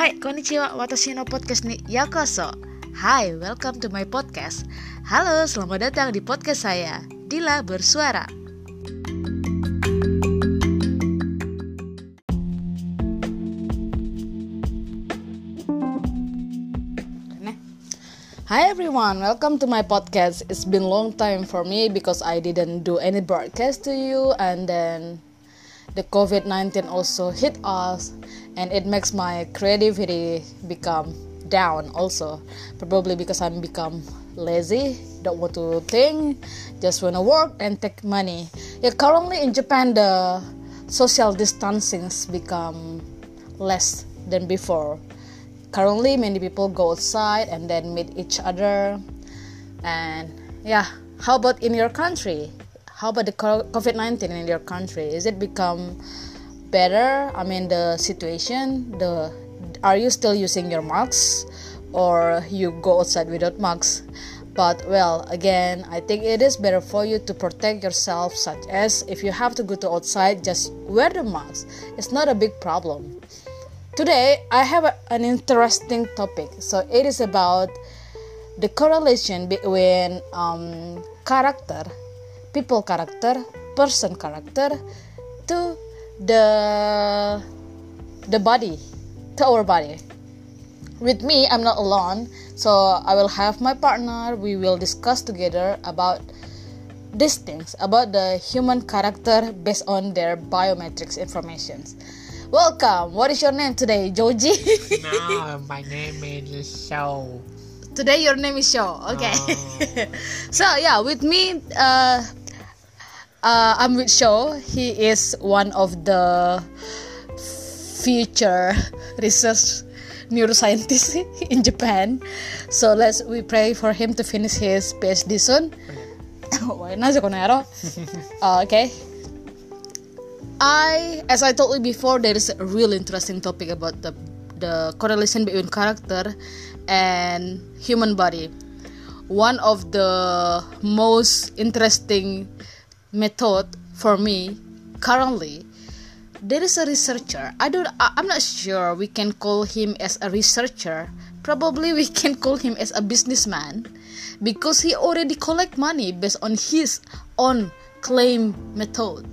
Hai, konnichiwa, watashi no podcast ni. Yakoso Hai, welcome to my podcast. Halo, selamat datang di podcast saya Dila Bersuara. Hi everyone, welcome to my podcast. It's been long time for me because I didn't do any broadcast to you and then the COVID-19 also hit us and it makes my creativity become down also. Probably because I'm become lazy, don't want to think, just want to work and take money. Yeah, currently in Japan the social distancing's become less than before currently many people go outside and then meet each other and yeah how about in your country how about the covid-19 in your country? Is it become better? I mean the situation the are you still using your masks? Or you go outside without masks? But well again i think it is better for you to protect yourself such as if you have to go to outside just wear the mask. It's not a big problem. Today, I have a, an interesting topic. So, it is about the correlation between um, character, people character, person character, to the the body, to our body. With me, I'm not alone, so I will have my partner. We will discuss together about these things, about the human character based on their biometrics informations. Welcome. What is your name today, Joji? no, my name is Show. Today your name is Show. Okay. Oh. so yeah, with me, uh, uh, I'm with Show. He is one of the future research neuroscientists in Japan. So let's we pray for him to finish his PhD soon. uh, okay. I, as I told you before, there is a real interesting topic about the the correlation between character and human body. One of the most interesting method for me currently there is a researcher. I don't i'm not sure we can call him as a researcher. Probably we can call him as a businessman because he already collect money based on his own claim method.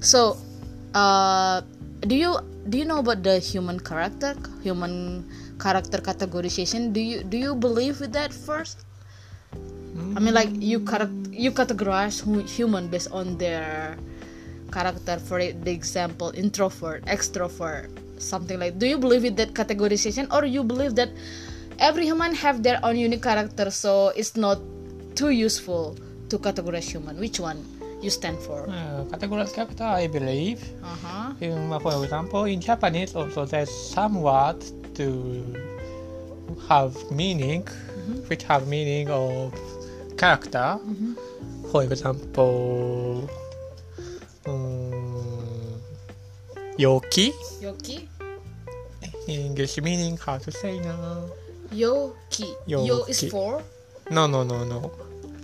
So uh, do you do you know about the human character human character categorization? Do you do you believe with that first i mean like you charac- you categorize human based on their character for the example introvert extrovert something like do you believe in that categorization or you believe that every human have their own unique character so it's not too useful to categorize human which one you stand for? Uh, categorized character, I believe. Uh-huh. In, for example, in Japanese, also there's somewhat to have meaning, mm-hmm. which have meaning of character. Mm-hmm. For example, um, yoki. Yoki. English meaning how to say now? Yoki. Yoki. Yo is for? No, no, no, no.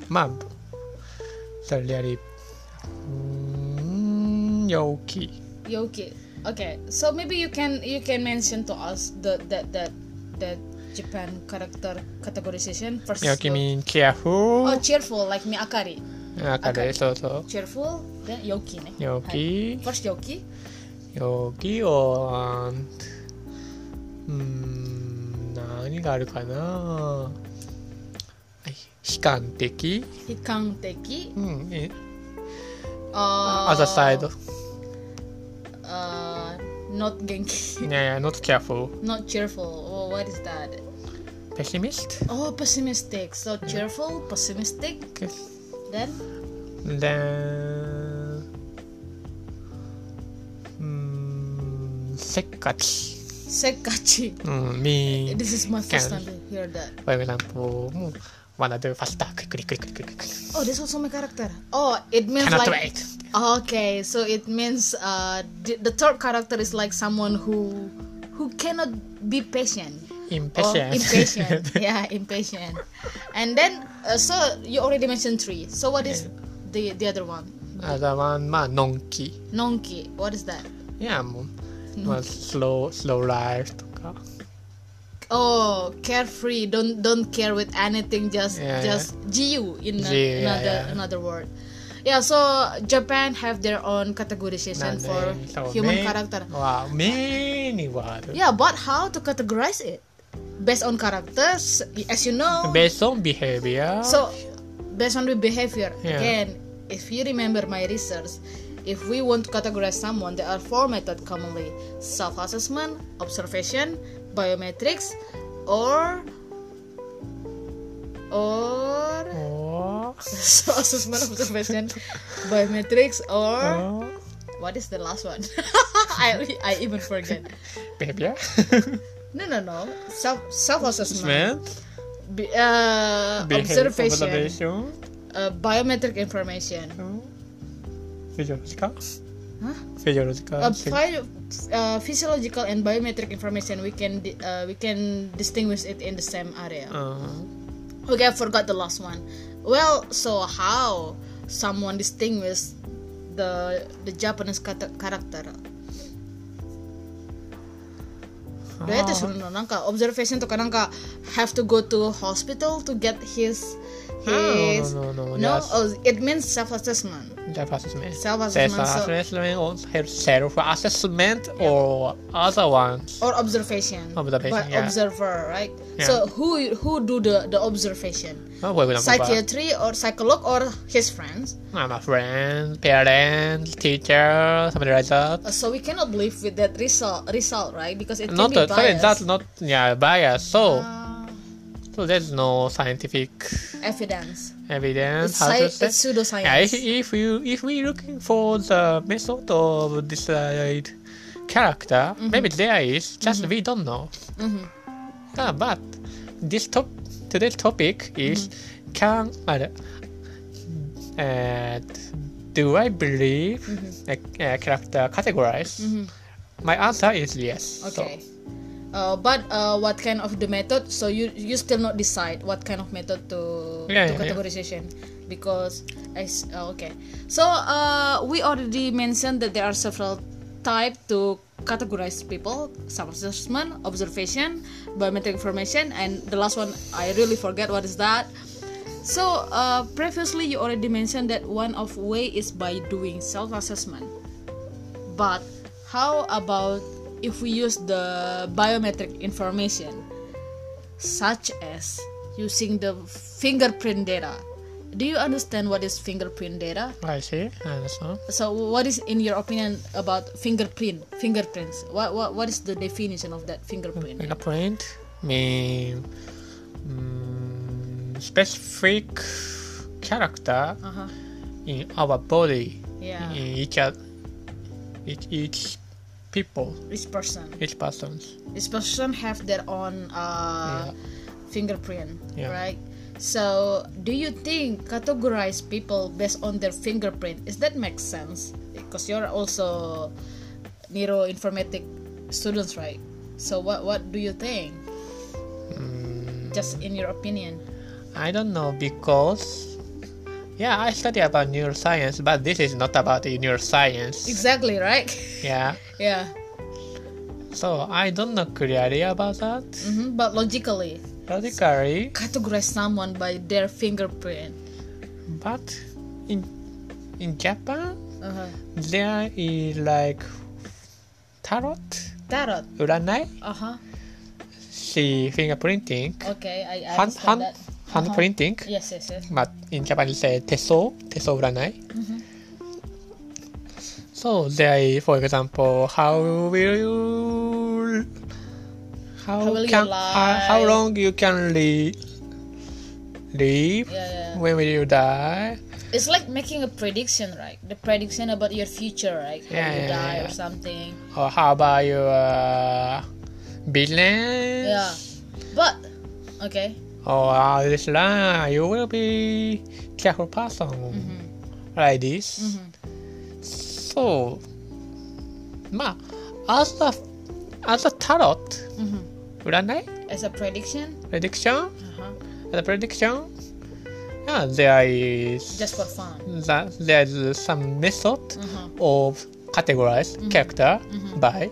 Mab. So really Yoki. Yoki. Okay, so maybe you can you can mention to us the that that that Japan character categorization for よきみん、careful. Oh, cheerful, like me, Akari. 中で、そうそう。Cheerful, then 陽気ね。陽気。はい、first 陽気。陽気を、うん、何があるかな悲観的。悲観的。うん、え。uh, other side. Not genki. Yeah, yeah, not careful. Not cheerful. Oh, what is that? Pessimist. Oh, pessimistic. So cheerful, pessimistic. Okay. Then. Then. Hmm. Sekkachi. Sekkachi. Mm, me. This is my first time to hear that. For example, wanna do faster, quick, quick, quick, quick, quick. Oh, this also my character. Oh, it means Cannot like. wait. Okay, so it means uh, the, the third character is like someone who who cannot be patient. Impatient. impatient. yeah, impatient. And then, uh, so you already mentioned three. So what is yeah. the the other one? Other one, ma nonki. Nonki. What is that? Yeah, まあ、slow slow life と か oh carefree. Don't don't care with anything. Just yeah, just yeah. GU in a, another yeah, another word. Yeah so Japan have their own categorization nah, for nah, so human many, character. wow many wow yeah but how to categorize it? Based on characters as you know. Based on behavior. So based on the behavior yeah. again if you remember my research if we want to categorize someone, there are four methods commonly self assessment, observation, biometrics, or or or self-assessment, observation, biometrics, or or what is the last one? I I even forget. behavior No, no, no. Self self-assessment, assessment Be, uh, observation, observation uh, biometric information. physiological Huh? physiological uh, phi- uh, physiological and biometric information we can di- uh, we can distinguish it in the same area uh, okay i forgot the last one well so how someone distinguish the the japanese cata- character どうやってするのなんか observation とかなんか have to go to hospital to get his his no, no, no, no oh, it means self-assessment. Self-assessment. Self-assessment, so- or self-assessment or other ones. Or observation. Observation, but yeah. observer right? Yeah. so who who do the the observation? Oh, example, psychiatry or psycholog or his friends? I'm a friend, parent, teacher, something like that. Uh, so we cannot believe with that result result right? Because it can Not be a, sorry, that's not yeah bias. So Uh, so there's no scientific evidence evidence. it's, how sci- to say? it's pseudoscience Yeah, if, if you if we looking for the method of decide character, Mm-hmm. maybe there is just we don't know. Mhm. Ah, but this top today's topic is Mm-hmm. can uh, uh, do I believe Mm-hmm. a, a character categorized? My answer is yes. okay uh, but uh, what kind of the method? So you you still not decide what kind of method to, Yeah, to yeah, yeah. categorization. Because as uh, okay. So uh, we already mentioned that there are several type to categorize people. Self-assessment observation biometric information and the last one i really forget what is that. So uh, previously you already mentioned that one of way is by doing self-assessment but how about if we use the biometric information, such as using the fingerprint data? Do you understand what is fingerprint data? I see. I understand. So, what is in your opinion about fingerprint? Fingerprints. What what, what is the definition of that fingerprint? Fingerprint mean mm, specific character Uh huh. in our body Yeah. in each each, each people Each person. each persons Each person have their own uh, Yeah. fingerprint, Yeah. right? So, do you think categorize people based on their fingerprint? Is that make sense? Because you're also neuroinformatic students, right? So, what what do you think? Mm, Just in your opinion. I don't know because yeah I study about neuroscience but this is not about the neuroscience Exactly, right? yeah yeah. so I don't know clearly about that hmm But logically, logically categorize someone by their fingerprint. but in in Japan Uh-huh. there is like tarot Tarot. 占い Uh huh. see fingerprinting Okay, I, I hand hand that hand uh-huh. printing. Yes, yes, yes. But in Japanese say teso, teso uranai. Mm-hmm. So they, for example, how will you, how, how will can, uh, how long you can li- live? Yeah, yeah. When will you die? It's like making a prediction, right? The prediction about your future, right? How yeah, you die or something. Or how about your uh, business? Yeah, but okay. or uh, this line you will be careful person like this so まあ as a as a tarot 占い As a prediction, prediction uh-huh. as a prediction yeah there is just for fun. that there's some method Uh-huh. of categorize character by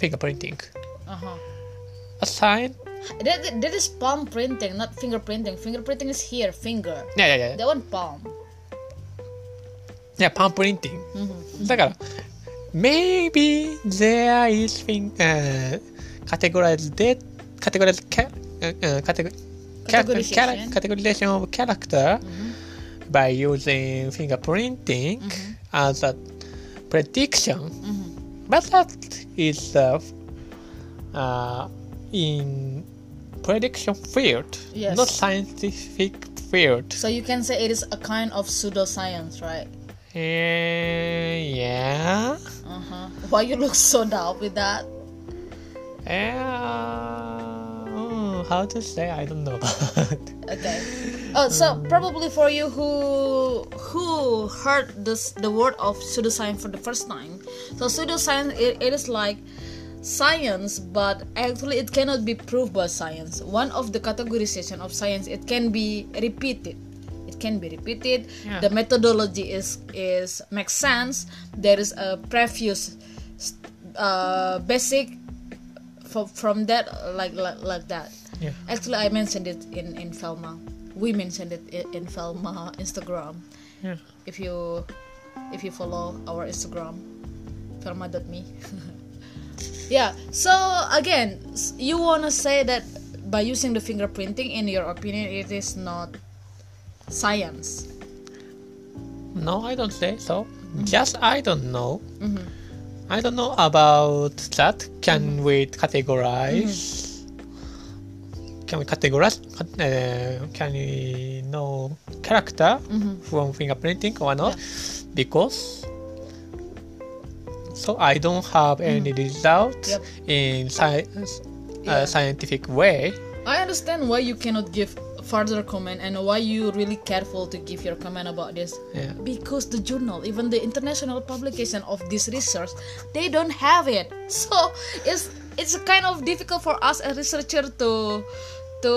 fingerprinting Uh-huh. a sign. That, that, that is palm printing, not fingerprinting. Fingerprinting is here, finger. Yeah, yeah, yeah. That one palm. Yeah, palm printing. だから、maybe there is thing, uh, categorized, categorized, ca- uh, categor- Categorization. categorization of character by using fingerprinting as a prediction. But that is uh, uh, in prediction field, Yes. not scientific field. So you can say it is a kind of pseudoscience, right? Uh, yeah. Uh huh. Why you look so down with that? Uh, mm, how to say? I don't know. Okay. Oh, so probably for you who who heard this the word of pseudoscience for the first time. So pseudoscience it, it is like science, but actually it cannot be proved by science. One of the categorization of science it can be repeated. It can be repeated. Yeah. The methodology is is makes sense. There is a previous uh, basic from from that like like, like that. yeah. Actually, I mentioned it in in Velma. We mentioned it in Velma Instagram. Yeah. If you if you follow our Instagram, Velma.me. yeah. So again, you wanna say that by using the fingerprinting, in your opinion, it is not science. No, I don't say so. Mm-hmm. Just I don't know. Mm-hmm. I don't know about that. Can mm-hmm. we categorize? Can we categorize? Uh, can we know character from fingerprinting or not? Because so I don't have any results Yep. in science, Yeah. uh, scientific way. I understand why you cannot give further comment and why you really careful to give your comment about this. Yeah. Because the journal, even the international publication of this research, they don't have it. So it's it's kind of difficult for us a researcher to to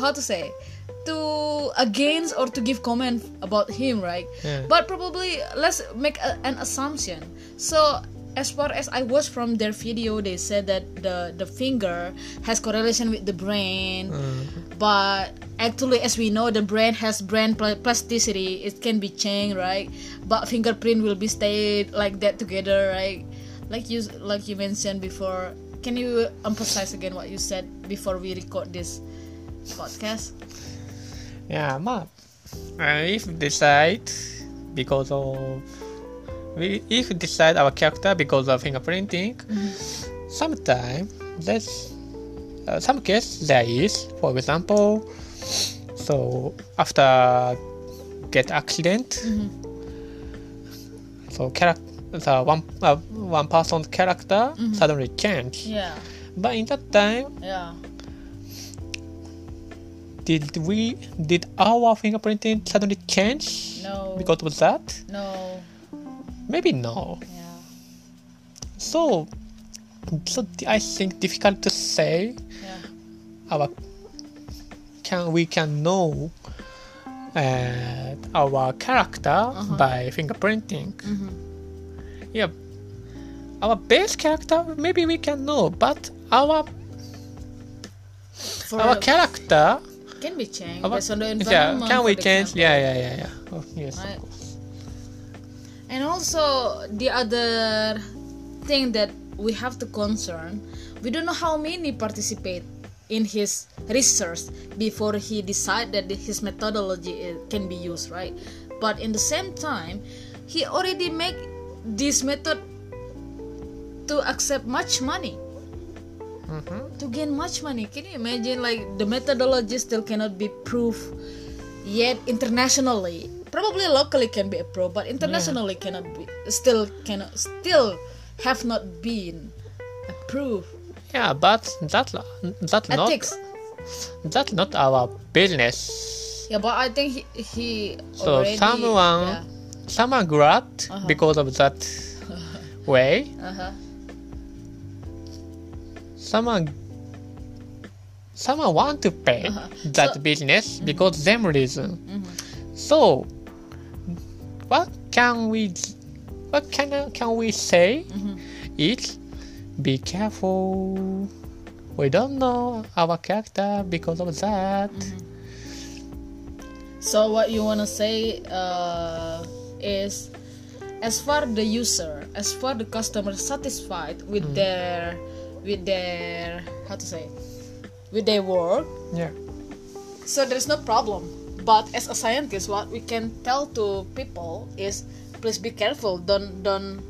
how to say to against or to give comment about him, right? Yeah. But probably let's make a, an assumption. So as far as I watched from their video, they said that the the finger has correlation with the brain, uh, but actually, as we know, the brain has brain pl- plasticity. It can be changed, right? But fingerprint will be stayed like that together, right? Like you like you mentioned before. Can you emphasize again what you said before we record this podcast? Yeah, まあ、uh, if decide because of we if decide our character because of fingerprinting, sometimes there's uh, some case there is, for example, so after get accident, so character the one uh, one person's character suddenly change, Yeah, but in that time yeah. did we did our fingerprinting suddenly change No. because of that No. Maybe no Yeah. so so i think difficult to say. Yeah. our can we can know uh, our character by fingerprinting. Yeah our base character maybe we can know but our For our character can be changed. our, based on the yeah can we change? example. yeah yeah yeah yeah. Oh, yes. And also the other thing that we have to concern, we don't know how many participate in his research before he decide that his methodology can be used, right? But in the same time, he already make this method to accept much money. Mm-hmm. To gain much money, can you imagine? Like the methodology still cannot be proved yet internationally probably locally can be approved but internationally cannot be still cannot still have not been approved Yeah, but that's that's not that's not our business. yeah but i think he, he So already someone yeah, someone glad Uh-huh. because of that way. uh-huh. Someone someone want to pay Uh-huh. that So- business because them reason. So what can we what can can we say mm-hmm. is be careful we don't know our character because of that. Mm-hmm. So what you wanna say uh, is, as far the user, as far the customer satisfied with mm. their, with their how to say, with their work, Yeah. so there's no problem. But as a scientist, what we can tell to people is, please be careful. Don't don't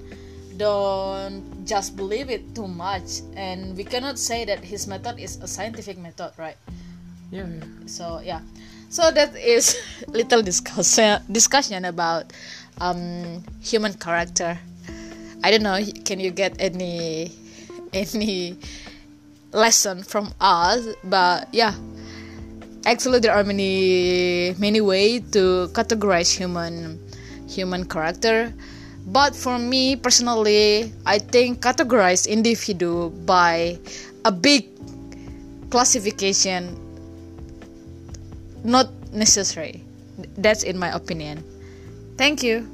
don't just believe it too much. And we cannot say that his method is a scientific method, right? Yeah. yeah. so yeah so that is little discussion discussion about um, human character i don't know can you get any any lesson from us but yeah actually there are many many way to categorize human human character but for me personally i think categorize individual by a big classification not necessary. That's in my opinion. Thank you.